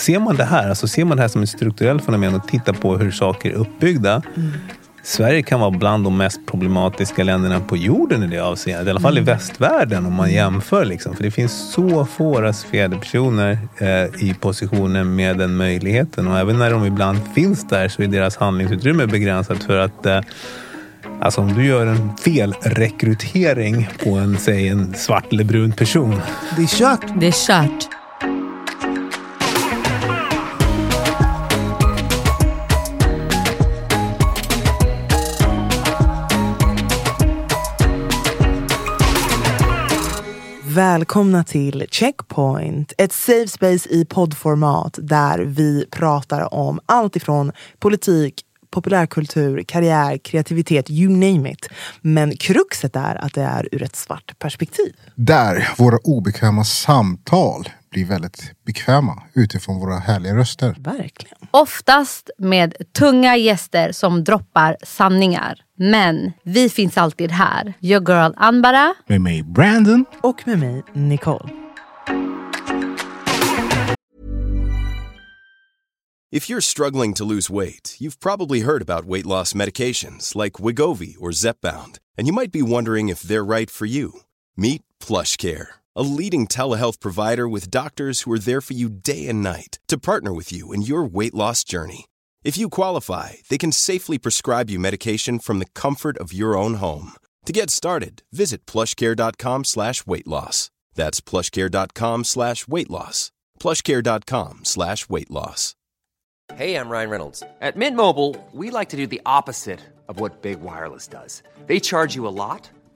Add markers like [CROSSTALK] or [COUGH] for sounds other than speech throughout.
Ser man det här, alltså ser man det här som ett strukturellt fenomen och tittar på hur saker är uppbyggda. Sverige kan vara bland de mest problematiska länderna på jorden i det avseendet. I alla fall i västvärlden om man jämför. Liksom. För det finns så få rasifierade personer eh, i positioner med den möjligheten. Och även när de ibland finns där så är deras handlingsutrymme begränsat för att eh, Alltså om du gör en felrekrytering på en, säg en svart eller brun person Det är kört. Det är kört. Välkomna till Checkpoint, ett safe space i poddformat där vi pratar om allt ifrån politik, populärkultur, karriär, kreativitet, you name it. Men kruxet är att det är ur ett svart perspektiv. Där våra obekväma samtal blir väldigt bekväma utifrån våra härliga röster. Verkligen. Oftast med tunga gäster som droppar sanningar. Men vi finns alltid här. Your girl Anbara. Med mig Brandon. Och med mig, Nicole. If you're struggling to lose weight, you've probably heard about weight loss medications like Wigovi or Zepbound, and you might be wondering if they're right for you. Meet PlushCare, a leading telehealth provider with doctors who are there for you day and night to partner with you in your weight loss journey. If you qualify, they can safely prescribe you medication from the comfort of your own home. To get started, visit plushcare.com slash weight loss. That's plushcare.com slash weight loss. plushcare.com slash weight loss. Hey, I'm Ryan Reynolds. At Mint Mobile, we like to do the opposite of what Big Wireless does. They charge you a lot,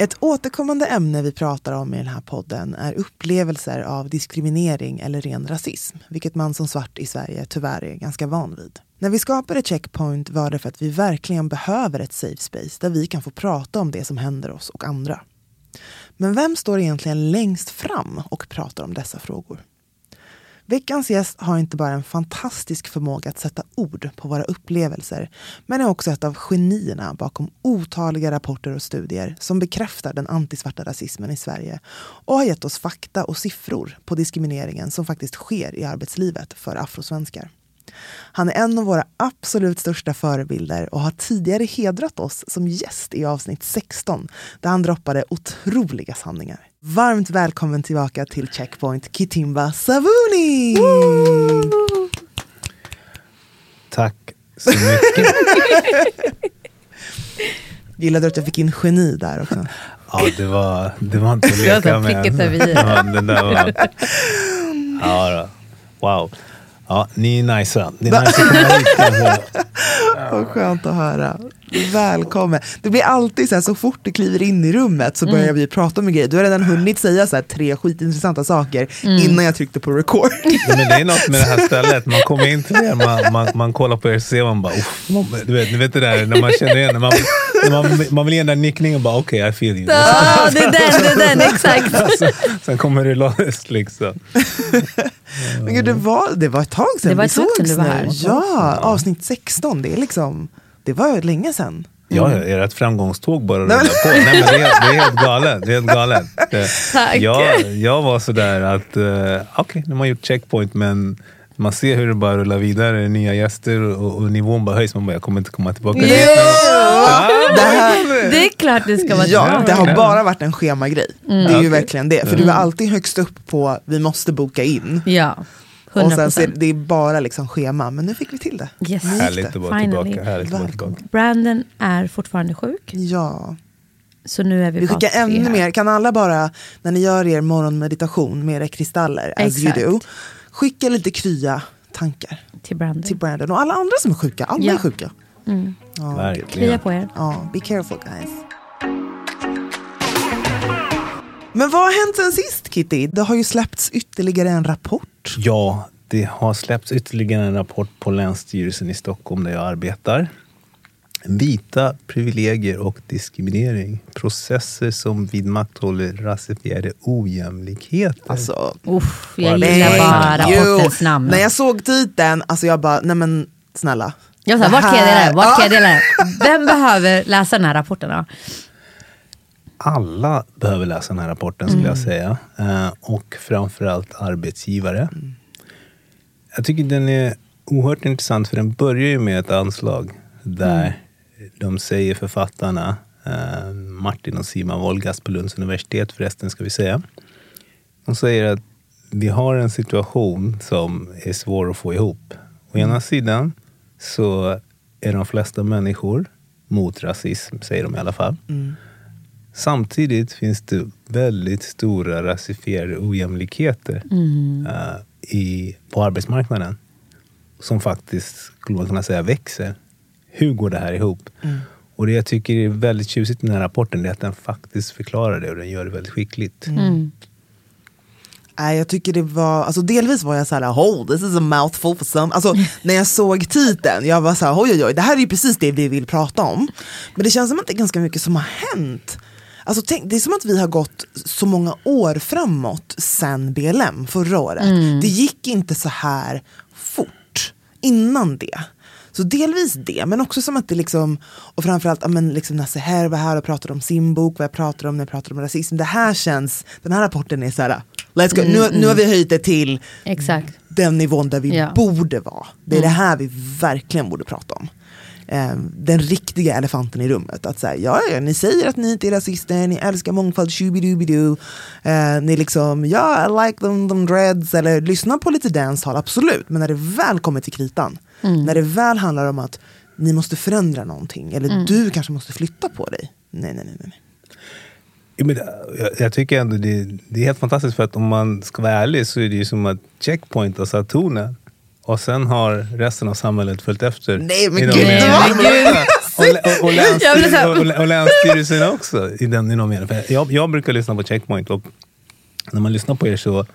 Ett återkommande ämne vi pratar om i den här podden är upplevelser av diskriminering eller ren rasism, vilket man som svart i Sverige tyvärr är ganska van vid. När vi skapade Checkpoint var det för att vi verkligen behöver ett safe space där vi kan få prata om det som händer oss och andra. Men vem står egentligen längst fram och pratar om dessa frågor? Veckans gäst har inte bara en fantastisk förmåga att sätta ord på våra upplevelser, men är också ett av genierna bakom otaliga rapporter och studier som bekräftar den antisvarta rasismen i Sverige och har gett oss fakta och siffror på diskrimineringen som faktiskt sker i arbetslivet för afrosvenskar. Han är en av våra absolut största förebilder och har tidigare hedrat oss som gäst i avsnitt 16 där han droppade otroliga sanningar. Varmt välkommen tillbaka till Checkpoint Kitimba Savuni! Tack så mycket. [LAUGHS] Gillade du att jag fick in geni där också? [LAUGHS] Ja, det var, det var inte att Det var leka med. pricket över i. Ja, det där var... Ja, då. Wow. Ja, ni är nice. Det är nice att komma hit. [LAUGHS] Vad skönt att höra. Välkommen. Det blir alltid så här, så fort du kliver in i rummet så börjar vi prata om grejer. Du har redan hunnit säga så här, tre skitintressanta saker innan jag tryckte på record. [LAUGHS] Men det är något med det här stället. Man kommer in till er, man, man, man kollar på er så ser man bara, "Uff." du vet, vet det där när man känner igen det. Man, när man, man vill ge den där nickningen och bara okej, okay, I feel you. Ja, det är den, det är den, exakt. Sen, sen kommer det loss liksom. [LAUGHS] Men gud, det, var, det var ett tag sedan Det var vi ett tag sedan sågs du var nu. här. Ja, avsnitt 16. Det, är liksom, det var länge sedan. Ja, ja, ert framgångståg bara rullar på. Nej, men det, är, det är helt galet. Det är helt galet. Det- [LAUGHS] Tack. Jag, jag var sådär att, uh, okej, nu har man gjort checkpoint, men man ser hur det bara rullar vidare, nya gäster och, och nivån bara höjs. Man bara, jag kommer inte komma tillbaka. Jo! Det, här, Det är klart det ska vara ja, det har Ja. bara varit en schemagrej. Det är ju Okej. verkligen det. För du är alltid högst upp på vi måste boka in. Ja. Och sen så är 100%. det är bara liksom schema, men nu fick vi till det. Yes. Nu Härligt att vara Finally. tillbaka. Härligt att vara tillbaka. Brandon är fortfarande sjuk. Ja. Så nu är vi, Vi skickar ännu här. mer, kan alla bara, när ni gör er morgonmeditation med era kristaller, as Exakt. you do, skicka lite krya tankar Till Brandon. till Brandon och alla andra som är sjuka. Alla Ja. är sjuka. Mm. Verkligen. Krya på er. Ja, be careful guys. Men vad har hänt sen sist Kitty? Det har ju släppts ytterligare en rapport. Ja, det har släppts ytterligare en rapport på Länsstyrelsen i Stockholm där jag arbetar. Vita privilegier och diskriminering. Processer som vidmakthåller rasifierade ojämlikheter. Alltså, Uff, jag gillar det- bara rapportens namn. När jag såg titeln, alltså jag bara, nej men snälla. Jag sa, Det vart kan jag dela den? Vart kan jag Ja. dela den? Vem behöver läsa den här rapporten då? Alla behöver läsa den här rapporten skulle jag säga. Eh, och framförallt arbetsgivare. Jag tycker den är oerhört intressant för den börjar ju med ett anslag där de säger författarna, eh, Martin och Simon Wolgast på Lunds universitet förresten ska vi säga. De säger att vi har en situation som är svår att få ihop. Å ena sidan så är de flesta människor mot rasism, säger de i alla fall. Samtidigt finns det väldigt stora rasifierade ojämlikheter eh, i, på arbetsmarknaden som faktiskt, skulle man kunna säga, växer. Hur går det här ihop? Och det jag tycker är väldigt tjusigt i den här rapporten är att den faktiskt förklarar det och den gör det väldigt skickligt. Mm. Nej, jag tycker det var, alltså delvis var jag så här, oh this is a mouthful for some. Alltså [LAUGHS] när jag såg titeln, jag var så här, oj oj oj, det här är ju precis det vi vill prata om. Men det känns som att det är ganska mycket som har hänt. Alltså tänk, det är som att vi har gått så många år framåt sen BLM förra året. Det gick inte så här fort innan det. Så delvis det, men också som att det liksom, och framförallt ja, men liksom Nasse här var här och pratade om sin bok, vad jag pratade om när jag pratade om rasism. Det här känns, den här rapporten är så här, let's go, nu, nu har vi höjt det till Exakt. den nivån där vi Ja. borde vara. Det är det här vi verkligen borde prata om. Eh, den riktiga elefanten i rummet. Att säga, ja, ja, ni säger att ni inte är rasister, ni älskar mångfald, shoobidoobidoo. Eh, ni liksom, ja, I like them, them dreads, eller lyssna på lite dancehall, absolut. Men när det väl kommer till kritan, när det väl handlar om att ni måste förändra någonting, eller du kanske måste flytta på dig. Nej, nej, nej. nej. Men, jag, jag tycker ändå det, det är helt fantastiskt för att om man ska vara ärlig så är det ju som att Checkpoint har satt tonen. Och sen har resten av samhället följt efter. Nej, men gud, mening. det var- och, och, länsstyrelsen, och, länsstyrelsen också i, den, i någon mening. För jag, jag brukar lyssna på Checkpoint och när man lyssnar på er så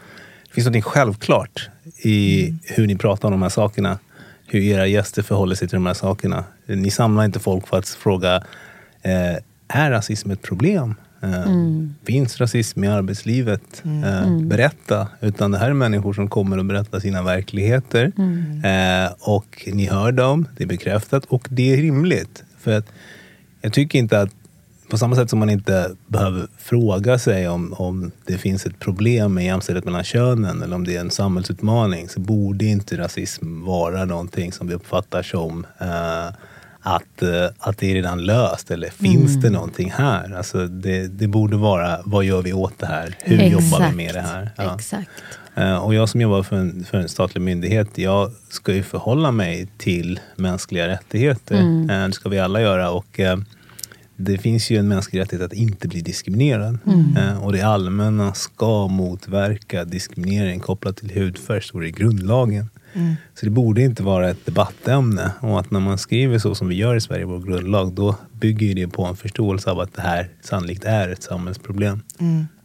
finns det något självklart i Mm. hur ni pratar om de här sakerna. Hur era gäster förhåller sig till de här sakerna. Ni samlar inte folk för att fråga, eh, är rasism ett problem? Eh, Finns rasism i arbetslivet? Eh, berätta. Utan det här är människor som kommer och berättar sina verkligheter. Eh, och ni hör dem, det är bekräftat och det är rimligt. För att jag tycker inte att på samma sätt som man inte behöver fråga sig om, om det finns ett problem med jämställdhet mellan könen eller om det är en samhällsutmaning så borde inte rasism vara någonting som vi uppfattar som eh, att, eh, att det är redan löst eller finns det någonting här? Alltså det, det borde vara, vad gör vi åt det här? Hur jobbar vi med det här? Ja. Exakt. Eh, Och jag som jobbar för en, för en statlig myndighet, jag ska ju förhålla mig till mänskliga rättigheter. Eh, Det ska vi alla göra. Och det finns ju en mänsklig rättighet att inte bli diskriminerad. Eh, Och det allmänna ska motverka diskriminering kopplat till hudfärg, står det i grundlagen. Så det borde inte vara ett debattämne. Och att när man skriver så som vi gör i Sverige vår grundlag, då bygger det på en förståelse av att det här sannolikt är ett samhällsproblem.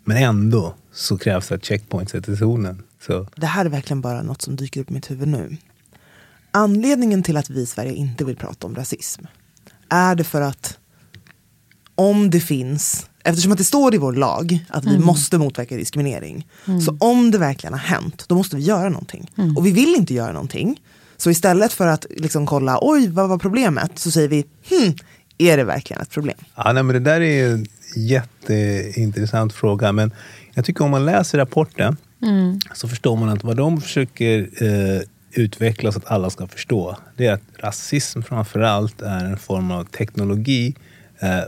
Men ändå så krävs det att checkpoint sätter tonen. Så Det här är verkligen bara något som dyker upp i mitt huvud nu. Anledningen till att vi i Sverige inte vill prata om rasism är det för att om det finns, eftersom att det står i vår lag att vi måste motverka diskriminering. Så om det verkligen har hänt, då måste vi göra någonting. Och vi vill inte göra någonting. Så istället för att liksom kolla, oj vad var problemet? Så säger vi, hm, är det verkligen ett problem? Ja, nej, men det där är en jätteintressant fråga. Men jag tycker om man läser rapporten så förstår man att vad de försöker eh, utveckla så att alla ska förstå det är att rasism framför allt är en form av teknologi eh,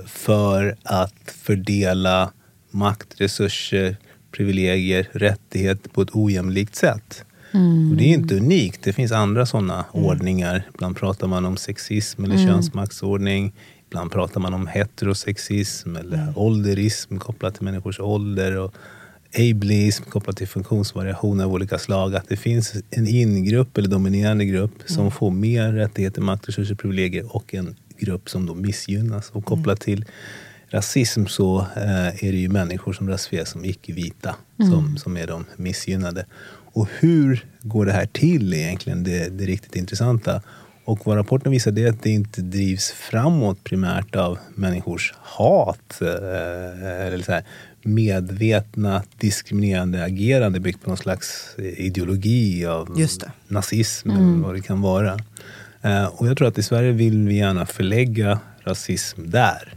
för att fördela makt, resurser, privilegier, rättigheter på ett ojämlikt sätt. Och det är inte unikt. Det finns andra sådana ordningar. Ibland pratar man om sexism eller könsmaktsordning. Ibland pratar man om heterosexism eller ålderism kopplat till människors ålder. Och ableism kopplat till funktionsvariationer av olika slag. Att det finns en ingrupp eller dominerande grupp som får mer rättigheter, makt, resurser, privilegier och en grupp som då missgynnas. Och kopplat till rasism så eh, är det ju människor som rasifieras som icke-vita som, som är de missgynnade. Och hur går det här till egentligen? Det, det riktigt intressanta. Och vad rapporten visar är att det inte drivs framåt primärt av människors hat. Eh, eller så här, medvetna diskriminerande agerande byggt på någon slags ideologi av nazism eller vad det kan vara. Eh, och jag tror att i Sverige vill vi gärna förlägga rasism där.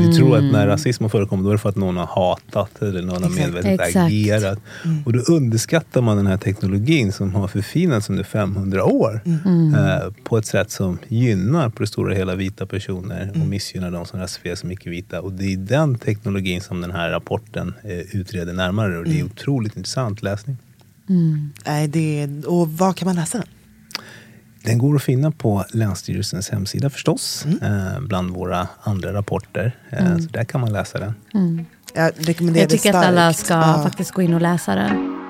Vi tror att när rasism har förekommit då är det för att någon har hatat eller någon har medvetet Exakt. agerat. Och då underskattar man den här teknologin som har förfinats under 500 år eh, på ett sätt som gynnar på det stora hela vita personer och missgynnar de som rasifieras som icke-vita. Och det är den teknologin som den här rapporten eh, utreder närmare och det är otroligt intressant läsning. Nej, det, och vad kan man läsa den? Går att finna på Länsstyrelsens hemsida förstås, eh, bland våra andra rapporter. Eh, Så där kan man läsa den. Jag rekommenderar Jag tycker det att alla ska Ja. faktiskt gå in och läsa den.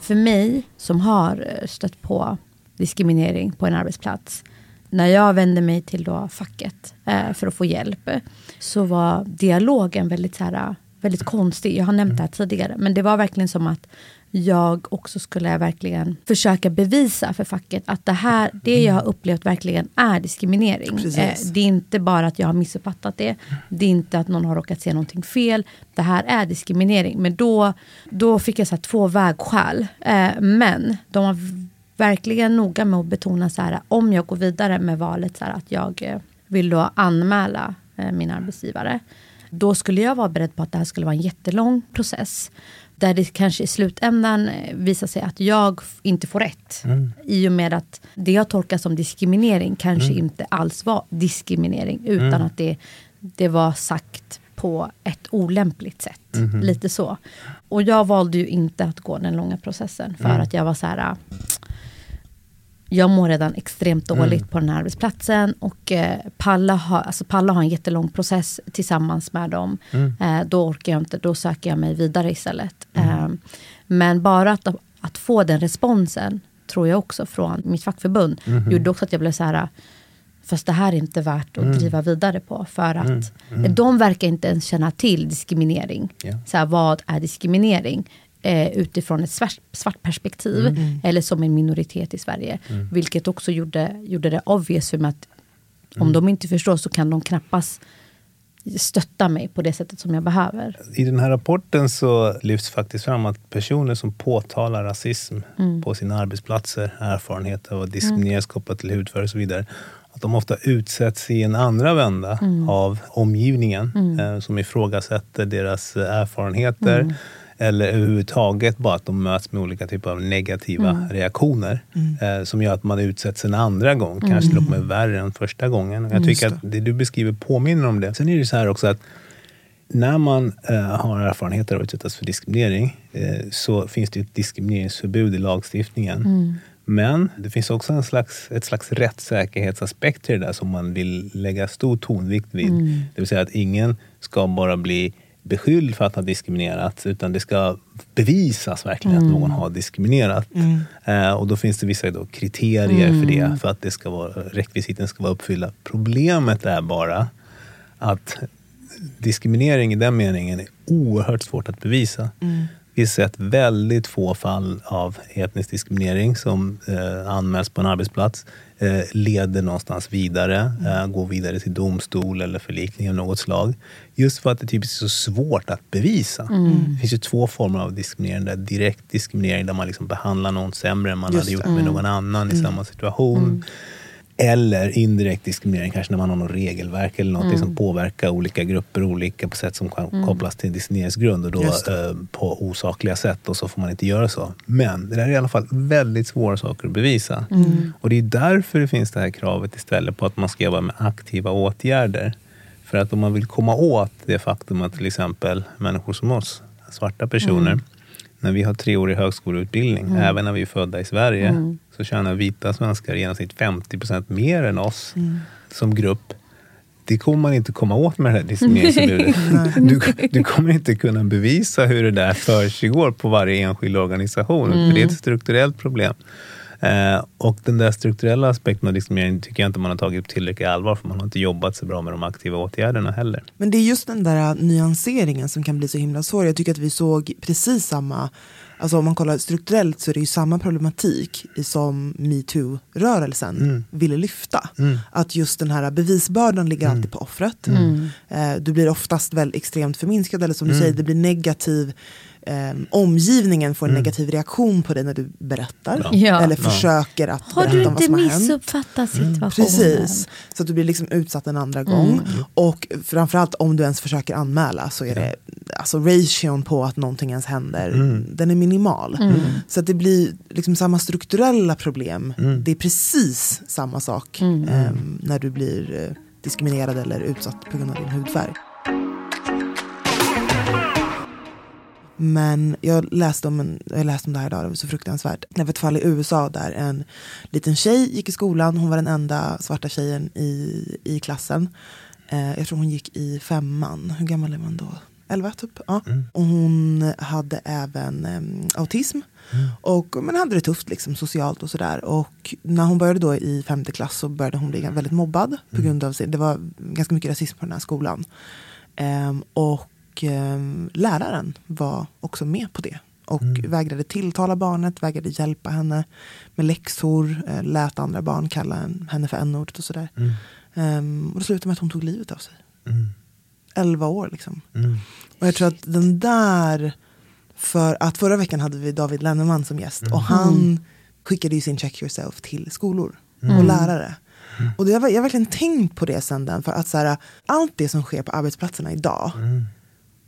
För mig som har eh, stött på diskriminering på en arbetsplats. När jag vände mig till då facket eh, för att få hjälp så var dialogen väldigt, så här, väldigt konstig. Jag har nämnt det här tidigare. Men det var verkligen som att jag också skulle verkligen försöka bevisa för facket att det här, det jag har upplevt verkligen är diskriminering. Precis. Eh, det är inte bara att jag har missuppfattat det. Det är inte att någon har råkat se någonting fel. Det här är diskriminering. Men då, då fick jag så två vägskäl. Eh, men de var verkligen noga med att betona så här, om jag går vidare med valet så här, att jag eh, vill då anmäla min arbetsgivare. Då skulle jag vara beredd på att det här skulle vara en jättelång process. Där det kanske i slutändan eh, visar sig att jag inte får rätt. I och med att det jag tolkar som diskriminering kanske inte alls var diskriminering. Utan att det, det var sagt på ett olämpligt sätt. Lite så. Och jag valde ju inte att gå den långa processen. För att jag var så här jag mår redan extremt dåligt på den här arbetsplatsen. Och eh, Palla, har, alltså Palla har en jättelång process tillsammans med dem. Eh, då orkar jag inte, då söker jag mig vidare istället. Eh, men bara att, att få den responsen, tror jag också från mitt fackförbund, gjorde också att jag blev så här, fast det här är inte värt att driva vidare på. För att de verkar inte ens känna till diskriminering. Ja. Så här, vad är diskriminering? Eh, utifrån ett svart, svart perspektiv. Eller som en minoritet i Sverige. Vilket också gjorde, gjorde det obvious för mig att om de inte förstår så kan de knappast stötta mig på det sättet som jag behöver. I den här rapporten så lyfts faktiskt fram att personer som påtalar rasism på sina arbetsplatser, erfarenheter av att diskrimineras kopplat till hudfärg och så vidare, att de ofta utsätts i en andra vända av omgivningen eh, som ifrågasätter deras erfarenheter eller överhuvudtaget bara att de möts med olika typer av negativa reaktioner eh, som gör att man utsätts en andra gång, kanske till och med värre än första gången. Jag tycker att det du beskriver påminner om det. Sen är det så här också att när man eh, har erfarenheter av att utsättas för diskriminering eh, så finns det ett diskrimineringsförbud i lagstiftningen. Men det finns också en slags, ett slags rättssäkerhetsaspekt till det där som man vill lägga stor tonvikt vid. Det vill säga att ingen ska bara bli beskylld för att ha diskriminerat utan det ska bevisas verkligen att någon har diskriminerat. Eh, och då finns det vissa då kriterier för det, för att det ska vara, rekvisiten ska vara uppfyllda. Problemet är bara att diskriminering i den meningen är oerhört svårt att bevisa. Vi har sett väldigt få fall av etnisk diskriminering som eh, anmäls på en arbetsplats, leder någonstans vidare, eh, går vidare till domstol eller förlikning av något slag. Just för att det typiskt är så svårt att bevisa. Det finns ju två former av diskriminering. Där direkt diskriminering där man liksom behandlar någon sämre än man Just hade gjort med någon annan i samma situation. Eller indirekt diskriminering, kanske när man har något regelverk eller något som påverkar olika grupper olika på sätt som kan kopplas till diskrimineringsgrund och då eh, på osakliga sätt och så får man inte göra så. Men det där är i alla fall väldigt svåra saker att bevisa. Och det är därför det finns det här kravet istället på att man ska jobba med aktiva åtgärder. För att om man vill komma åt det faktum att till exempel människor som oss, svarta personer, när vi har treårig högskoleutbildning, Mm. även när vi är födda i Sverige, så tjänar vita svenskar i genomsnitt 50 procent mer än oss Mm. som grupp. Det kommer man inte komma åt med det här diskrimineringsförbudet. [LAUGHS] du, du kommer inte kunna bevisa hur det där försiggår på varje enskild organisation. För Mm. det är ett strukturellt problem. Eh, och den där strukturella aspekten av diskriminering tycker jag inte man har tagit tillräckligt allvar för man har inte jobbat så bra med de aktiva åtgärderna heller. Men det är just den där nyanseringen som kan bli så himla svår. Jag tycker att vi såg precis samma, alltså om man kollar strukturellt så är det ju samma problematik som metoo-rörelsen ville lyfta. Att just den här bevisbördan ligger alltid på offret. Eh, du blir oftast väl extremt förminskad eller som du säger, det blir negativ eh, omgivningen får en negativ reaktion på dig när du berättar. Ja. Eller försöker att Har berätta du om vad inte som har hänt. missuppfattat situationen? Precis, så att du blir liksom utsatt en andra gång. Mm. Och framförallt om du ens försöker anmäla så är det, alltså ration på att någonting ens händer, den är minimal. Mm. Så att det blir liksom samma strukturella problem, det är precis samma sak Mm. ehm, när du blir eh, diskriminerad eller utsatt på grund av din hudfärg. Men jag läste om, en, jag läste om det här idag, det var så fruktansvärt. Det var ett fall i USA där en liten tjej gick i skolan, hon var den enda svarta tjejen i, i klassen. Eh, jag tror hon gick i femman, hur gammal är man då? 11 typ. Ja. Och hon hade även em, autism. Och, men hade det tufft liksom, socialt och sådär. Och när hon började då i femte klass så började hon bli väldigt mobbad. På grund av det var ganska mycket rasism på den här skolan. Ehm, och ehm, läraren var också med på det. Och vägrade tilltala barnet, vägrade hjälpa henne med läxor, eh, lät andra barn kalla en- henne för n-ordet och sådär. Ehm, och det slutade med att hon tog livet av sig. 11 år liksom. Och jag tror att den där, för att förra veckan hade vi David Lenneman som gäst och han skickade ju sin check yourself till skolor och lärare. Och det, jag, har- jag har verkligen tänkt på det sen den, för att så här, allt det som sker på arbetsplatserna idag,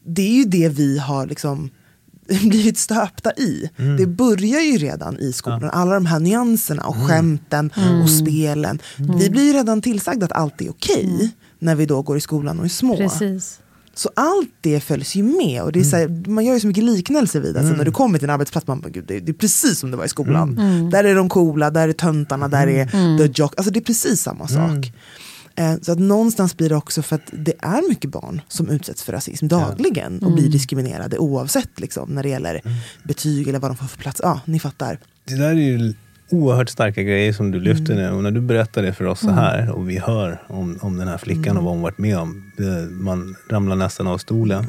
det är ju det vi har liksom [LAUGHS] blivit stöpta i. Det börjar ju redan i skolan, alla de här nyanserna och skämten och spelen. Vi blir ju redan tillsagda att allt är okej när vi då går i skolan och är små. Precis. Så allt det följs ju med och det är så här, man gör ju så mycket liknelser vid det. Alltså när du kommer till en arbetsplats, man bara, Gud, det, det är precis som det var i skolan. Där är de coola, där är töntarna, där är the jock. Alltså det är precis samma sak. Eh, Så att någonstans blir det också för att det är mycket barn som utsätts för rasism dagligen och blir diskriminerade oavsett liksom, när det gäller betyg eller vad de får för plats. Ja, ni fattar. Det där är ju oerhört starka grejer som du lyfter nu. Och när du berättar det för oss så här och vi hör om, om den här flickan och vad hon varit med om. Det, man ramlar nästan av stolen.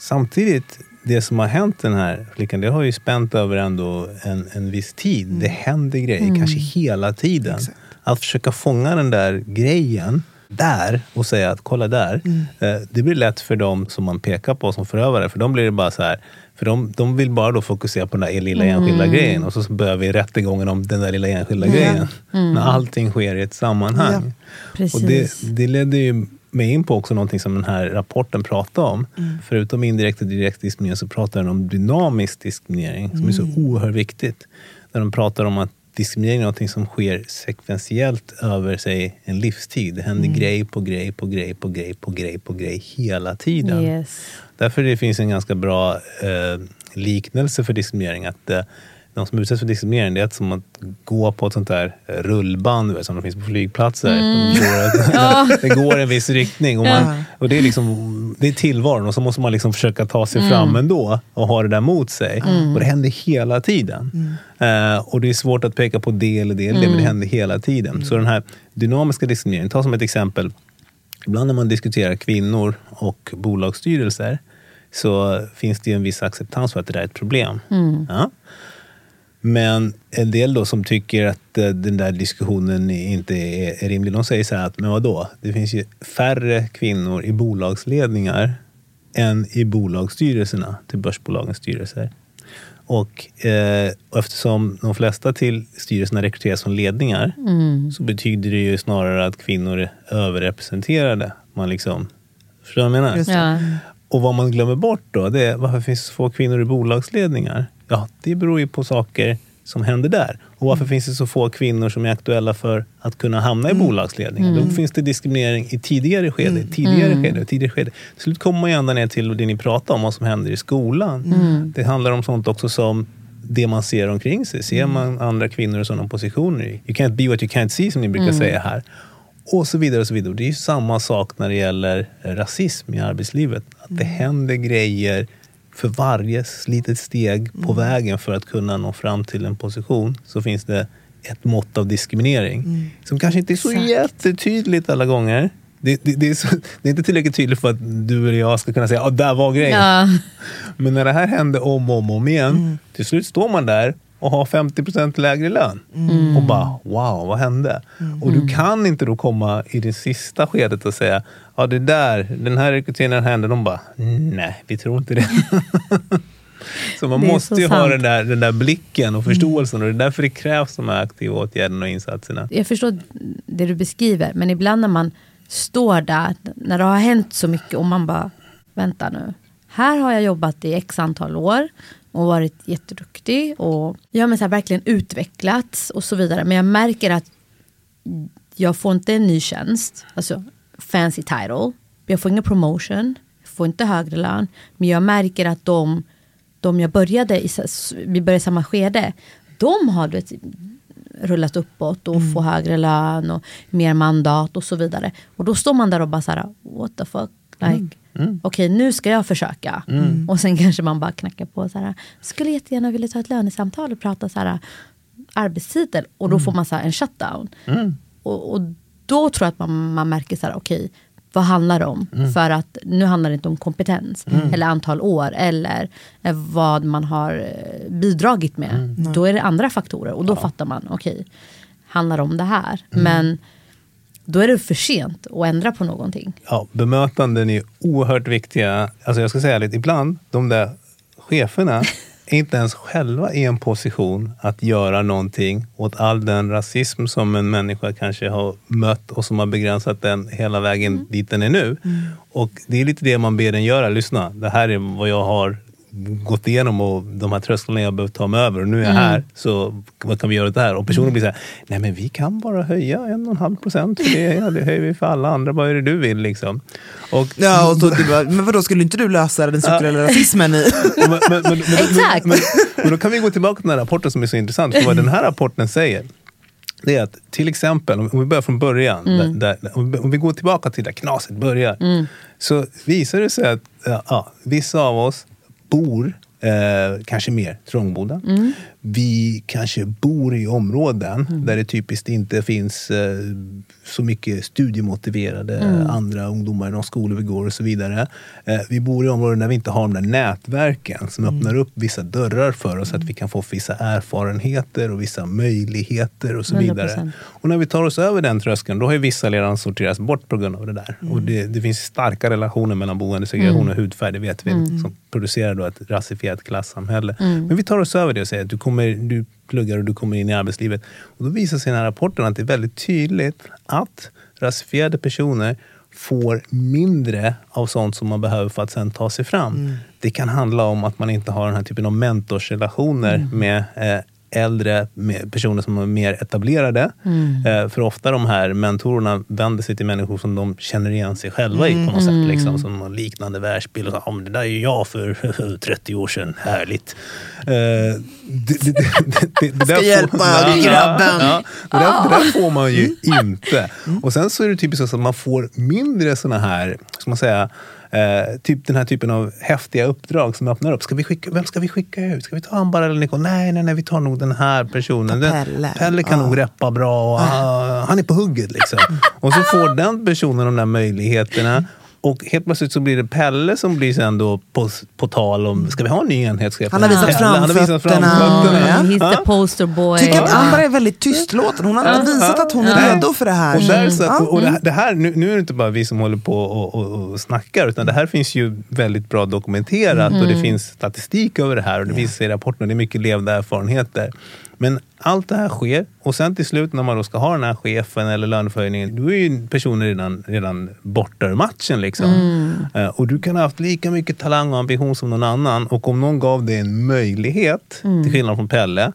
Samtidigt, det som har hänt den här flickan, det har ju spänt över ändå en, en viss tid. Det händer grejer, kanske hela tiden. Exakt. Att försöka fånga den där grejen där och säga att kolla där. Eh, det blir lätt för dem som man pekar på som förövare. För de blir det bara så här. För de, de vill bara då fokusera på den där lilla enskilda grejen. Och så börjar vi rättegången om den där lilla enskilda grejen. När allting sker i ett sammanhang. Precis. Och det, det ledde ju mig in på också någonting som den här rapporten pratar om. Förutom indirekt och direkt diskriminering så pratar den om dynamisk diskriminering som är så oerhört viktigt. Där de pratar om att diskriminering är någonting som sker sekventiellt över sig en livstid. Det händer grej på grej på grej på grej på grej på grej hela tiden. Yes. Därför det finns en ganska bra eh, liknelse för diskriminering. Att eh, de som utsätts för diskriminering det är som att gå på ett sånt där eh, rullband vet, som det finns på flygplatser. Mm. [LAUGHS] [LAUGHS] Det, går, det går en viss riktning. Och, man, och det, är liksom, det är tillvaron och så måste man liksom försöka ta sig Mm. fram ändå och ha det där mot sig. Och det händer hela tiden. Eh, och det är svårt att peka på det eller det eller det, men det Mm. händer hela tiden. Så den här dynamiska diskrimineringen, ta som ett exempel. Ibland när man diskuterar kvinnor och bolagsstyrelser så finns det en viss acceptans för att det där är ett problem. Ja. Men en del då som tycker att eh, den där diskussionen inte är, rimlig, de säger så här att men vadå, det finns ju färre kvinnor i bolagsledningar än i bolagsstyrelserna till börsbolagens styrelser. Och, eh, eftersom de flesta till styrelserna rekryteras från ledningar så betyder det ju snarare att kvinnor är överrepresenterade. Man liksom, förstår du vad jag menar? Det. Ja. Och vad man glömmer bort då, det är varför finns så få kvinnor i bolagsledningar? Ja, det beror ju på saker som händer där. Och varför finns det så få kvinnor som är aktuella för att kunna hamna i bolagsledningen? Då finns det diskriminering i tidigare skede, tidigare skede, tidigare skede. Till slut kommer man ju ända ner till det ni pratar om, vad som händer i skolan. Det handlar om sånt också som det man ser omkring sig. Ser man andra kvinnor i sådana positioner? You can't be what you can't see, som ni brukar säga här. Och så vidare. och så vidare. Och det är ju samma sak när det gäller rasism i arbetslivet. Att det händer grejer för varje litet steg på vägen för att kunna nå fram till en position så finns det ett mått av diskriminering. Som kanske inte är så Exakt. jättetydligt alla gånger. Det, det, det, är så, det är inte tillräckligt tydligt för att du eller jag ska kunna säga att där var grejen. Ja. Men när det här händer om och om, om igen, till slut står man där och har 50% lägre lön. Och bara, wow, vad hände? Och du kan inte då komma i det sista skedet och säga, ja det där, den här rekryteringen hände. De bara, nej, vi tror inte det. [LAUGHS] så man Det måste så ju ha sant. den där, den där blicken och förståelsen. Och det är därför det krävs de här aktiva åtgärderna och insatserna. Jag förstår det du beskriver, men ibland när man står där, när det har hänt så mycket och man bara, vänta nu. Här har jag jobbat i x antal år och varit jätteduktig och har men så här verkligen utvecklats och så vidare. Men jag märker att jag får inte en ny tjänst, alltså fancy title. Jag får ingen promotion, jag får inte högre lön. Men jag märker att de, de jag började i, vi började i samma skede, de har vet, rullat uppåt och får högre lön och mer mandat och så vidare. Och då står man där och bara så här, what the fuck. Like, Okej, nu ska jag försöka. Och sen kanske man bara knackar på så här, skulle jättegärna vilja ta ett lönesamtal och prata så här, arbetstider. Och då får man så här, en shutdown. Och, och då tror jag att man, man märker så här, okej, vad handlar det om? För att nu handlar det inte om kompetens eller antal år eller eh, vad man har eh, bidragit med. Då är det andra faktorer och då fattar man, okej, handlar det om det här? Men då är det för sent att ändra på någonting. Ja, bemötanden är oerhört viktiga. Alltså jag ska säga lite, ibland, de där cheferna [LAUGHS] är inte ens själva i en position att göra någonting åt all den rasism som en människa kanske har mött och som har begränsat den hela vägen dit den är nu. Och det är lite det man ber den göra. Lyssna, det här är vad jag har gått igenom och de här trösklarna jag behövt ta mig över och nu är jag här, så vad kan vi göra åt det här? Och personen blir så här, nej men vi kan bara höja en och en halv procent för det, ja, det höjer vi för alla andra, vad är det du vill liksom? Och, Ja, och så, du bara, men vadå, skulle inte du lösa den strukturella rasismen i... [LAUGHS] men, men, men, men, Exakt. Men, då kan vi gå tillbaka till den här rapporten som är så intressant. För vad den här rapporten säger, det är att till exempel, om vi börjar från början, där, där, om vi- går tillbaka till där knaset börjar, så visar det sig att ja, ja, vissa av oss bor Eh, kanske mer trångbodda. Mm. Vi kanske bor i områden där det typiskt inte finns eh, så mycket studiemotiverade andra ungdomar i de skolor vi går och så vidare. Eh, vi bor i områden där vi inte har de där nätverken som öppnar upp vissa dörrar för oss, att vi kan få vissa erfarenheter och vissa möjligheter och så 100%. vidare. Och när vi tar oss över den tröskeln, då har ju vissa redan sorterats bort på grund av det där. Och det, det finns starka relationer mellan boendesegregation och hudfärg, det vet vi, som producerar då ett rasifierat klassamhälle. Men vi tar oss över det och säger att du, kommer, du pluggar och du kommer in i arbetslivet. Och då visar sig i den här rapporten att det är väldigt tydligt att rasifierade personer får mindre av sånt som man behöver för att sen ta sig fram. Det kan handla om att man inte har den här typen av mentorsrelationer med eh, äldre med personer som är mer etablerade. Eh, för ofta de här mentorerna vänder sig till människor som de känner igen sig själva i på något sätt. Liksom, som har liknande världsbild. Och så, ah, men det där är ju jag för [LAUGHS] 30 år sedan, härligt. Eh, det, det, det, det, det, det där får- hjälpa Ja, grabben. ja. Det, där, det där får man ju inte. Och sen så är det typiskt så att man får mindre såna här, ska man säga, Eh, typ den här typen av häftiga uppdrag som öppnar upp. Ska vi skicka, vem ska vi skicka ut? Ska vi ta Ambar eller Nicole? Nej, nej, nej, vi tar nog den här personen. Den, Pelle. Pelle kan Ja. nog reppa bra. Och, ah, han är på hugget liksom. [LAUGHS] Och så får den personen de där möjligheterna. Och helt plötsligt så blir det Pelle som blir sen då på, på tal om, ska vi ha en ny enhetschef? Han har visat Pelle, han har visat framfötterna. framfötterna. Ja. He's Ja. the poster boy. Tycker att Ja. Amber är väldigt tystlåten. Hon har inte visat att hon är redo för det här. Och, där, så, Ja. och, och det här, nu, nu är det inte bara vi som håller på och, och, och snackar, utan det här finns ju väldigt bra dokumenterat och det finns statistik över det här och det visar sig i rapporten och det är mycket levda erfarenheter. Men allt det här sker och sen till slut när man då ska ha den här chefen eller löneförhöjningen, då är ju personen redan, redan borta ur matchen. Liksom. Eh, och du kan ha haft lika mycket talang och ambition som någon annan och om någon gav dig en möjlighet, till skillnad från Pelle,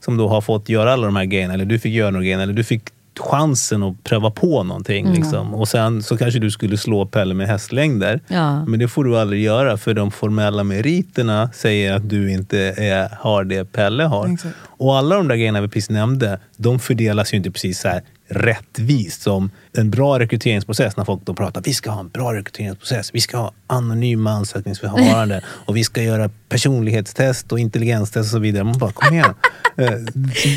som då har fått göra alla de här grejerna, eller du fick göra några grejerna, eller du fick chansen att pröva på någonting. Mm. Liksom. Och sen så kanske du skulle slå Pelle med hästlängder. Ja. Men det får du aldrig göra för de formella meriterna säger att du inte är, har det Pelle har. Exakt. Och alla de där grejerna vi precis nämnde, de fördelas ju inte precis så här rättvist som en bra rekryteringsprocess när folk då pratar vi ska ha en bra rekryteringsprocess, vi ska ha anonyma ansökningsförfarande och vi ska göra personlighetstest och intelligenstest och så vidare. Man bara, kom igen. [LAUGHS] Eh,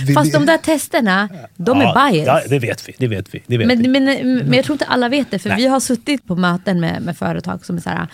vi- Fast de vi- där testerna, de Ja, är bias. Ja, det vet vi. Det vet vi. Det vet vi. Men, men, men jag tror inte alla vet det, för Nej. vi har suttit på möten med, med företag som är så här,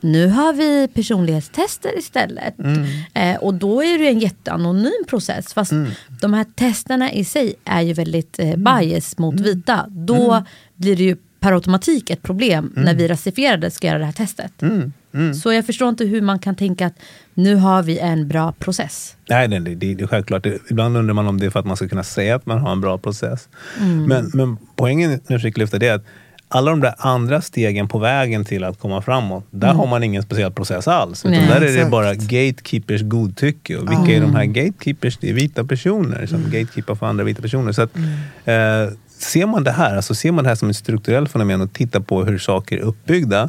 nu har vi personlighetstester istället. Mm. Eh, och då är det en jätteanonym process. Fast Mm. de här testerna i sig är ju väldigt eh, bias mot vita. Då Mm. blir det ju per automatik ett problem när vi rasifierade ska göra det här testet. Mm. Så jag förstår inte hur man kan tänka att nu har vi en bra process. Nej, nej det, det är självklart. Det, ibland undrar man om det är för att man ska kunna säga att man har en bra process. Mm. Men, men poängen nu jag försöker lyfta det är att alla de där andra stegen på vägen till att komma framåt, där har man ingen speciell process alls. Utan Mm. Nej. där är det Exakt. bara gatekeepers godtycke. Och vilka är de här gatekeepers? Det är vita personer som gatekeepar för andra vita personer. Så att, eh, ser man det här, alltså ser man det här som ett strukturellt fenomen och tittar på hur saker är uppbyggda.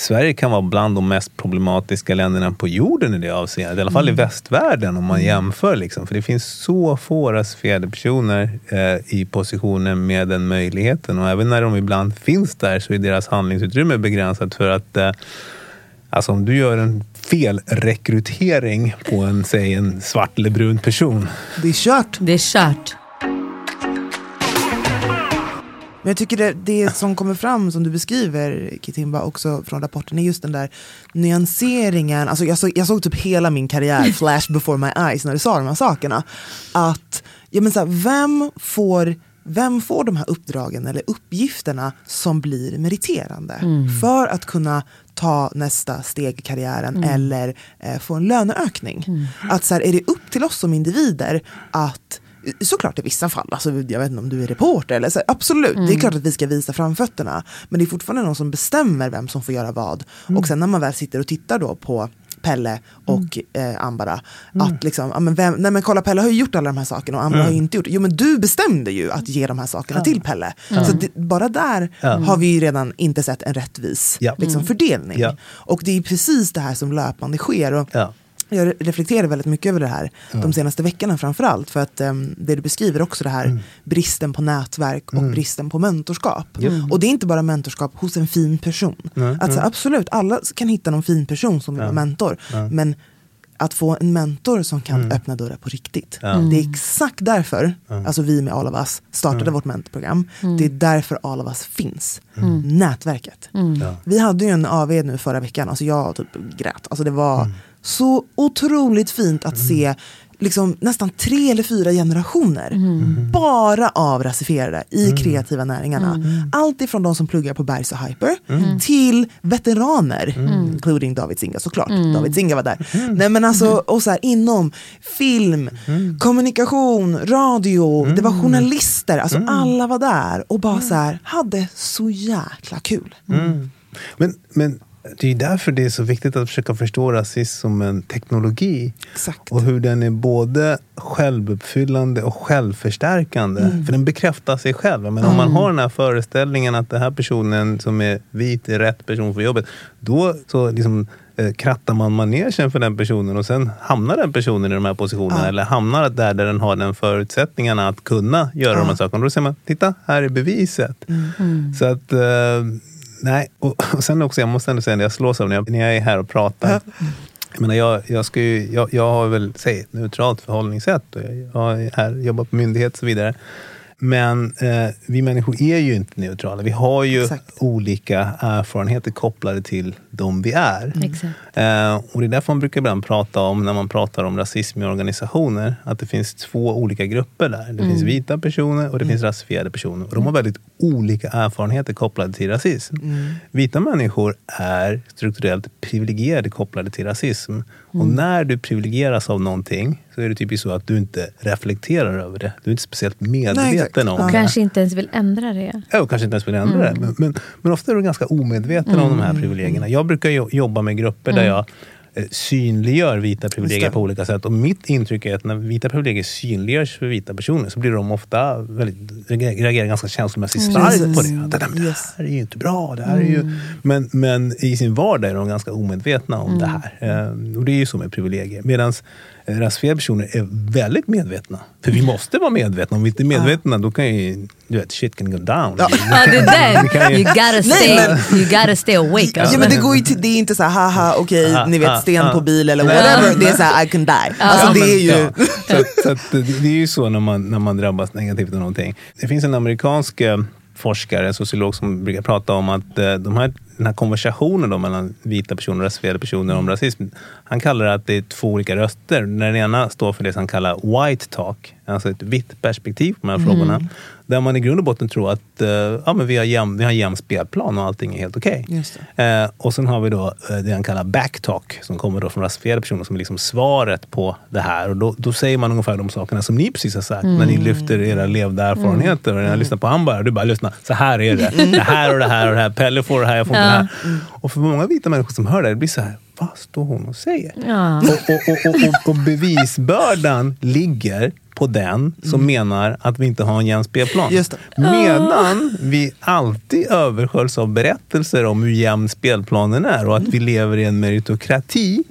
Sverige kan vara bland de mest problematiska länderna på jorden i det avseendet. I alla fall i västvärlden om man jämför. Liksom. För det finns så få rasifierade personer eh, i positioner med den möjligheten. Och även när de ibland finns där så är deras handlingsutrymme begränsat för att eh, Alltså om du gör en felrekrytering på en, säg, en svart eller brun person. Det är kört. Det är kört. Men jag tycker det, det som kommer fram som du beskriver Kitimba också från rapporten är just den där nyanseringen. Alltså jag, såg, jag såg typ hela min karriär [LAUGHS] flash before my eyes när du sa de här sakerna. Att, ja men så här, vem får vem får de här uppdragen eller uppgifterna som blir meriterande för att kunna ta nästa steg i karriären eller eh, få en löneökning? Att så här, är det upp till oss som individer att Såklart i vissa fall, alltså, jag vet inte om du är reporter, eller, så, absolut, det är klart att vi ska visa framfötterna. Men det är fortfarande någon som bestämmer vem som får göra vad. Och sen när man väl sitter och tittar då på Pelle och eh, Ambara. Att liksom, ja, men vem, nej men kolla Pelle har ju gjort alla de här sakerna och Ambara har ju inte gjort. Jo men du bestämde ju att ge de här sakerna till Pelle. Så det, bara där har vi ju redan inte sett en rättvis liksom, fördelning. Och det är precis det här som löpande sker. Och. Jag reflekterar väldigt mycket över det här de senaste veckorna framförallt. För att um, det du beskriver också det här bristen på nätverk och bristen på mentorskap. Och det är inte bara mentorskap hos en fin person. Alltså, Absolut, alla kan hitta någon fin person som vill vara mentor. Men att få en mentor som kan öppna dörrar på riktigt. Det är exakt därför, alltså vi med All of Us startade vårt mentorprogram. Det är därför All of Us finns. Nätverket. Vi hade ju en AV nu förra veckan, alltså jag typ grät. Alltså det var så otroligt fint att se liksom nästan tre eller fyra generationer bara av rasifierade i kreativa näringarna. Allt ifrån de som pluggar på Bergs och Hyper till veteraner, including David Zinga såklart. David Zinga var där. Nej, men alltså, och så här, inom film, kommunikation, radio, det var journalister. Alltså alla var där och bara så här, hade så jäkla kul. Men, men det är därför det är så viktigt att försöka förstå rasism som en teknologi. Exakt. Och hur den är både självuppfyllande och självförstärkande. För den bekräftar sig själv. Men om man har den här föreställningen att den här personen som är vit är rätt person för jobbet. Då så liksom, eh, krattar man manegen för den personen och sen hamnar den personen i de här positionerna. Eller hamnar där, där den har den förutsättningarna att kunna göra de här sakerna. Då säger man, titta, här är beviset. Så att... Nej, och, [LAUGHS] och sen också, jag måste ändå säga det, jag slås av när jag, när jag är här och pratar. Jag, menar, jag, jag, ska ju, jag, jag har väl säg, ett neutralt förhållningssätt. Jag, jag är här, jobbar på myndighet och så vidare. Men eh, vi människor är ju inte neutrala. Vi har ju Exakt. olika erfarenheter kopplade till de vi är. Exakt. Eh, och det är därför man brukar ibland prata om, när man pratar om rasism i organisationer, att det finns två olika grupper där. Det finns vita personer och det finns rasifierade personer. Och de har väldigt olika erfarenheter kopplade till rasism. Vita människor är strukturellt privilegierade kopplade till rasism. Och när du privilegieras av någonting så är det typiskt så att du inte reflekterar över det. Du är inte speciellt medveten exakt. om Ja. det. Kanske inte ens vill ändra det. Ja, och kanske inte ens vill ändra det. Men, men, men ofta är du ganska omedveten om de här privilegierna. Jag brukar jo- jobba med grupper där jag eh, synliggör vita privilegier på olika sätt. Och mitt intryck är att när vita privilegier synliggörs för vita personer så blir de ofta väldigt, reagerar ganska känslomässigt starkt Precis. på det. Att Det, där, det här är ju inte bra. Det här är ju... men, men i sin vardag är de ganska omedvetna om det här. Eh, och det är ju så med privilegier. Medan rasifierade personer är väldigt medvetna. För vi måste vara medvetna. Om vi inte är medvetna då kan ju, du vet, shit can go down. Ja. Ja, det är Vi kan den. ju- You gotta stay, you gotta stay awake. Ja, Alltså. men det, går ju till, det är inte så här, haha, okej, Ah, ni vet ah, sten ah. på bil eller Nej. whatever. Det är så här, I can die. Alltså Ja, det men, är ju... ja. så, att- så att det, är ju så när man, när man drabbas negativt av någonting. Det finns en amerikansk eh, forskare, en sociolog som brukar prata om att eh, de här, den här konversationen då mellan vita personer och rasifierade personer om rasism, han kallar det att det är två olika röster. Den ena står för det som han kallar white talk, alltså ett vitt perspektiv på de här frågorna. Där man i grund och botten tror att eh, ja, men vi, har jäm, vi har jämn spelplan och allting är helt okej. Just Eh, och sen har vi då eh, det han kallar backtalk som kommer då från rasifierade personer som är liksom svaret på det här. Och då, då säger man ungefär de sakerna som ni precis har sagt när ni lyfter era levda erfarenheter. Och när jag lyssnar på han bara, du bara lyssna, så här är det. Det här och det här och det här. Pelle får det här, jag får inte här. Och för många vita människor som hör det, det blir så här, vad står hon och säger? Och, och, och, och, och bevisbördan ligger på den som menar att vi inte har en jämn spelplan. Medan vi alltid översköljs av berättelser om hur jämn spelplanen är och att vi lever i en meritokrati.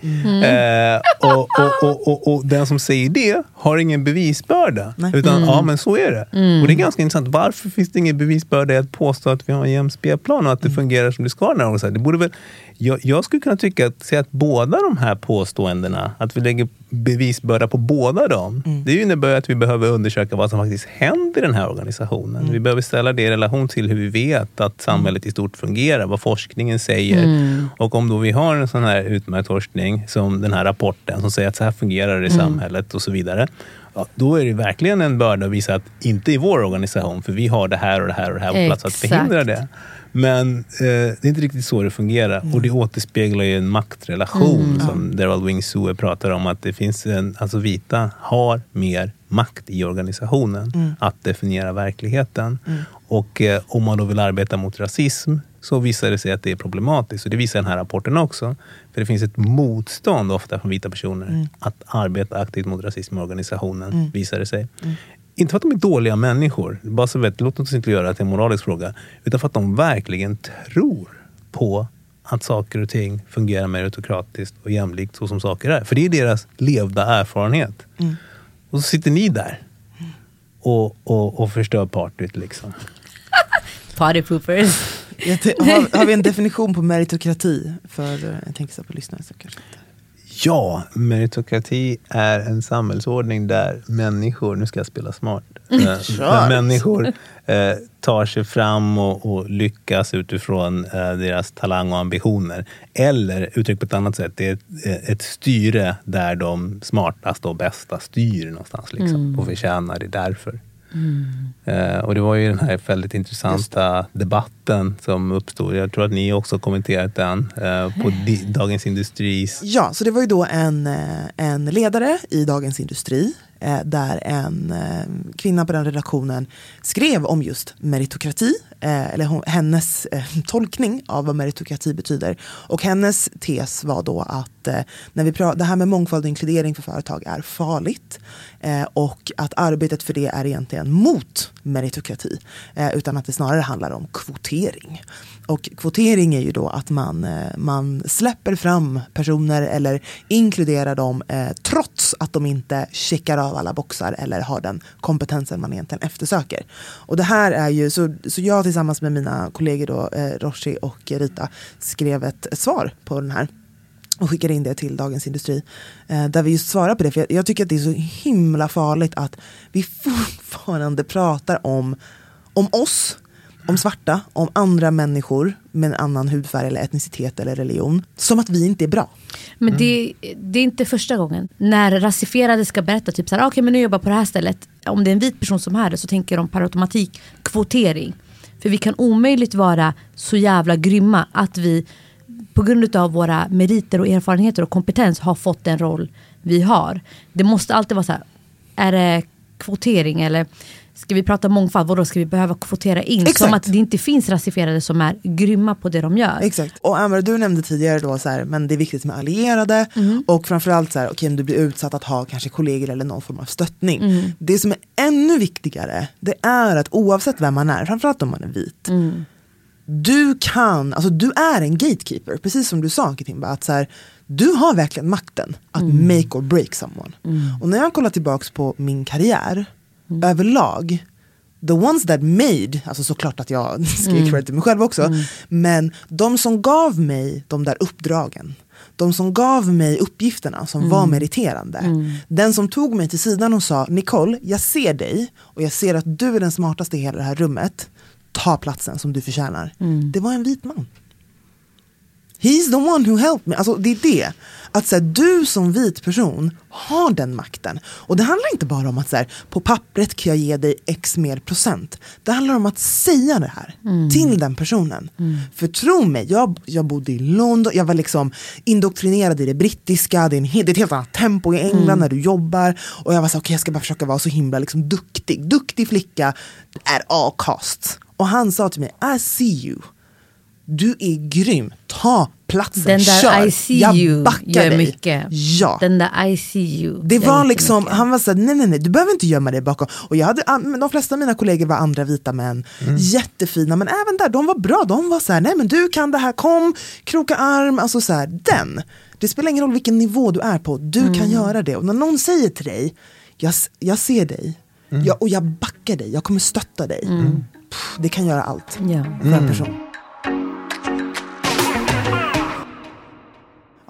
Eh, och, och, och, och, den som säger det har ingen bevisbörda. Utan ja, men så är det. Och det är ganska intressant. Varför finns det ingen bevisbörda i att påstå att vi har en jämn spelplan och att det fungerar som det ska? När det, det borde väl, jag, jag skulle kunna tycka att, säga att båda de här påståendena, att vi lägger bevisbörda på båda dem. Det innebär att vi behöver undersöka vad som faktiskt händer i den här organisationen. Vi behöver ställa det i relation till hur vi vet att samhället i stort fungerar, vad forskningen säger. Och om då vi har en sån här utmärkt forskning som den här rapporten som säger att så här fungerar det i samhället och så vidare. Ja, då är det verkligen en börda att visa att inte i vår organisation, för vi har det här och det här och det här på plats att förhindra det. Men eh, det är inte riktigt så det fungerar. Och det återspeglar ju en maktrelation som Daryl Wing Sue pratar om. Att det finns en, alltså vita har mer makt i organisationen att definiera verkligheten. Och eh, om man då vill arbeta mot rasism så visar det sig att det är problematiskt. Och det visar den här rapporten också. För det finns ett motstånd ofta från vita personer att arbeta aktivt mot rasism i organisationen, visar det sig. Inte för att de är dåliga människor, bara så vet, låt oss inte göra det till en moralisk fråga. Utan för att de verkligen tror på att saker och ting fungerar meritokratiskt och jämlikt så som saker är. För det är deras levda erfarenhet. Och så sitter ni där och, och, och förstör partyt. Liksom. Party poopers. Har, har vi en definition på meritokrati? För eh, jag tänker så på lyssnare så kanske inte. Ja, meritokrati är en samhällsordning där människor, nu ska jag spela smart, eh, där människor eh, tar sig fram och, och lyckas utifrån eh, deras talang och ambitioner. Eller uttryckt på ett annat sätt, det är ett, eh, ett styre där de smartaste och bästa styr någonstans liksom, och förtjänar det därför. Eh, och det var ju den här väldigt intressanta debatten som uppstod. Jag tror att ni också kommenterat den eh, på Dagens Industris Ja, så det var ju då en, eh, en ledare i Dagens Industri eh, Eh, där en eh, kvinna på den redaktionen skrev om just meritokrati, eh, eller hon, hennes eh, [LAUGHS] tolkning av vad meritokrati betyder. Och hennes tes var då att eh, när vi pratar, det här med mångfald och inkludering för företag är farligt eh, och att arbetet för det är egentligen mot meritokrati, eh, utan att det snarare handlar om kvotering. Och kvotering är ju då att man, eh, man släpper fram personer eller inkluderar dem eh, trots att de inte checkar av alla boxar eller har den kompetensen man egentligen eftersöker. Och det här är ju, så, så jag tillsammans med mina kollegor då, eh, Roshi och Rita skrev ett, svar på den här och skickade in det till Dagens Industri. Eh, där vi just svarar på det. För jag, jag tycker att det är så himla farligt att vi [LAUGHS] fortfarande pratar om, om oss, om svarta, om andra människor med en annan hudfärg eller etnicitet eller religion. Som att vi inte är bra. Men det, det är inte första gången. När rasifierade ska berätta typ så här, "Ah, okej men nu jobbar jag på det här stället. Om det är en vit person som är det så tänker de per automatik kvotering. För vi kan omöjligt vara så jävla grymma att vi på grund av våra meriter och erfarenheter och kompetens har fått den roll vi har. Det måste alltid vara så här, är det kvotering eller Ska vi prata mångfald, vadå ska vi behöva kvotera in? Exakt. Som att det inte finns rasifierade som är grymma på det de gör. Exakt. Och Amber, du nämnde tidigare då så här, men det är viktigt med allierade och framförallt så här, okej om du blir utsatt att ha kanske kollegor eller någon form av stöttning. Det som är ännu viktigare, det är att oavsett vem man är, framförallt om man är vit, du kan, alltså du är en gatekeeper, precis som du sa Kitimba, att så här, du har verkligen makten att make or break someone. Och när jag kollar tillbaks på min karriär, överlag, the ones that made, alltså såklart att jag [LAUGHS] ska ge credit till mig själv också, men de som gav mig de där uppdragen, de som gav mig uppgifterna som var meriterande, den som tog mig till sidan och sa Nicole, jag ser dig och jag ser att du är den smartaste i hela det här rummet, ta platsen som du förtjänar. Det var en vit man. He's the one who helped me. Alltså det är det. Att så här, du som vit person har den makten. Och det handlar inte bara om att så här, på pappret kan jag ge dig x mer procent. Det handlar om att säga det här till den personen. För tro mig, jag, jag bodde i London, jag var liksom indoktrinerad i det brittiska, det är, en, det är ett helt annat tempo i England när du jobbar. Och jag var så okej jag ska bara försöka vara så himla liksom, duktig. Duktig flicka är all costs. Och han sa till mig, I see you. Du är grym, ta platsen, Den där kör. I see jag you backar gör dig. mycket. Ja. Den där I see you. Det var liksom, mycket. han var såhär, nej nej nej, du behöver inte gömma dig bakom. Och jag hade, de flesta av mina kollegor var andra vita män, jättefina, men även där, de var bra. De var såhär, nej men du kan det här, kom, kroka arm, alltså såhär, den. Det spelar ingen roll vilken nivå du är på, du Mm. kan göra det. Och när någon säger till dig, jag, jag ser dig, jag, och jag backar dig, jag kommer stötta dig. Pff, det kan göra allt Mm. Ja. för en person.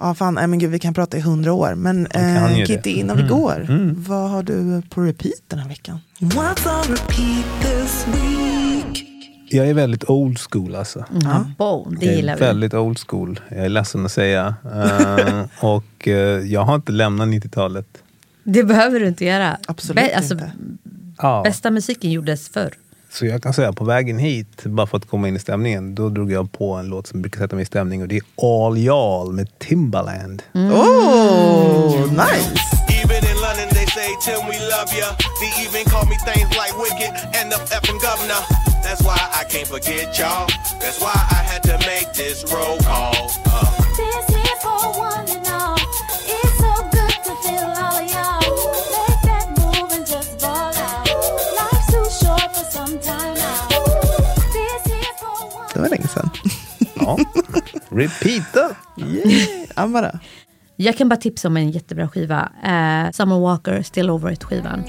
Ja fan, nej men gud vi kan prata i hundra år. Men eh. Kitty, innan vi går, vad har du på repeat den här veckan? What's on repeat this week? Jag är väldigt old school alltså. Ja. Boom, det gillar vi. väldigt old school. Jag är ledsen att säga. Eh, [LAUGHS] och eh, jag har inte lämnat 90-talet. Det behöver du inte göra. Absolut alltså, inte. Ja. Bästa musiken gjordes förr. Så jag kan säga på vägen hit, bara för att komma in i stämningen, då drog jag på en låt som brukar sätta mig i stämning och det är All Y'all med Timbaland. Oh, nice! Even in London, they say, Tim, we love ya. They even call me things like wicked and the effing governor. That's why I can't forget y'all. That's why I had to make this roll call. Uh. Det var länge sedan. Ja. Repeata! Yeah. Amara. Jag kan bara tipsa om en jättebra skiva. Eh, Summer Walker, Still Over It-skivan.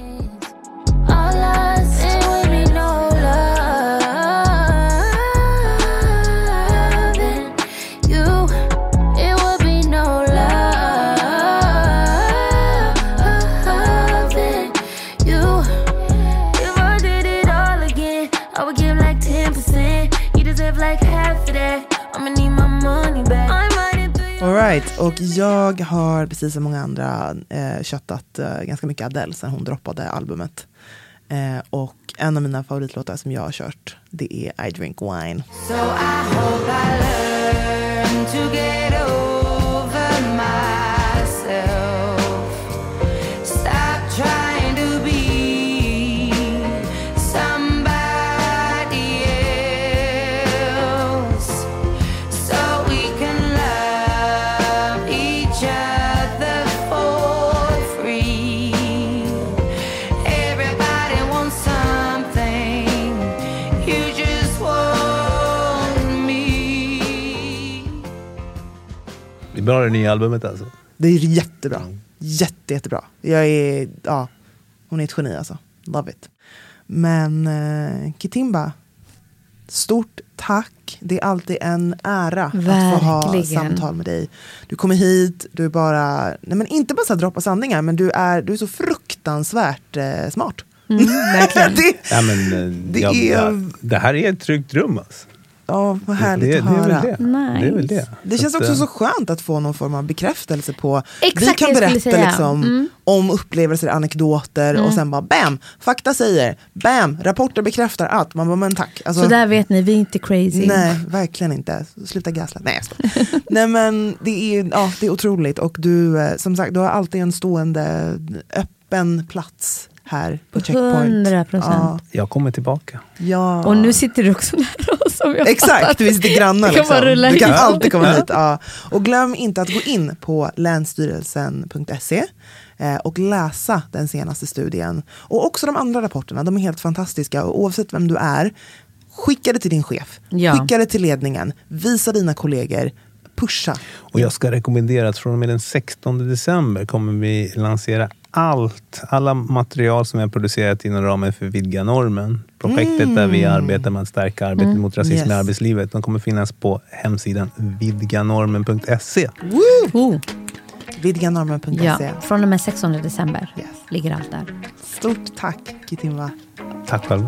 Right, och jag har precis som många andra eh, köttat eh, ganska mycket Adele sen hon droppade albumet. Eh, och en av mina favoritlåtar som jag har kört, det är I Drink Wine. So I Det är bra det nya albumet alltså. Det är jättebra. Jätte, jättebra. Jag är, ja, hon är ett geni alltså. Love it. Men eh, Kitimba, stort tack. Det är alltid en ära att få ha Verkligen. samtal med dig. Du kommer hit, du är bara, nej men inte bara så här droppa sanningar, men du är, du är så fruktansvärt eh, smart. Mm, verkligen. [LAUGHS] det, Ja, men, eh, Det jag, är- det här är ett tryggt rum alltså. Ja, vad härligt det, att det, är höra. det. det är väl Nice. det. Det känns att, också eh, så skönt att få någon form av bekräftelse på Exakt Vi kan berätta liksom, Mm. om upplevelser, anekdoter och sen bara bam, fakta säger, bam, rapporter bekräftar att. Man bara men tack. Alltså, Så där vet ni, vi är inte crazy. Nej, verkligen inte. Sluta gaslight. Nej, jag. [LAUGHS] Nej men det är, ja, det är otroligt och du, eh, som sagt, du har alltid en stående öppen plats här på Checkpoint. 100%. Ja, Jag kommer tillbaka. ja. Och nu sitter du också nära oss. Som jag Exakt, vi sitter grannar. Du kan Liksom. rulla Du kan hit. alltid komma hit. Ja. Och glöm inte att gå in på länsstyrelsen.se eh, och läsa den senaste studien. Och också de andra rapporterna, de är helt fantastiska. Och oavsett vem du är, skicka det till din chef. Ja. Skicka det till ledningen. Visa dina kollegor. Pusha. Och jag ska rekommendera att från och med den 16 december kommer vi lansera allt, alla material som vi har producerat inom ramen för Vidga normen. Projektet där vi arbetar med att stärka arbetet mot rasism Yes. i arbetslivet. De kommer finnas på hemsidan vidganormen.se. Vidganormen.se. ja, från och med 16 december Yes. ligger allt där. Stort tack Kitimba. Tack själv.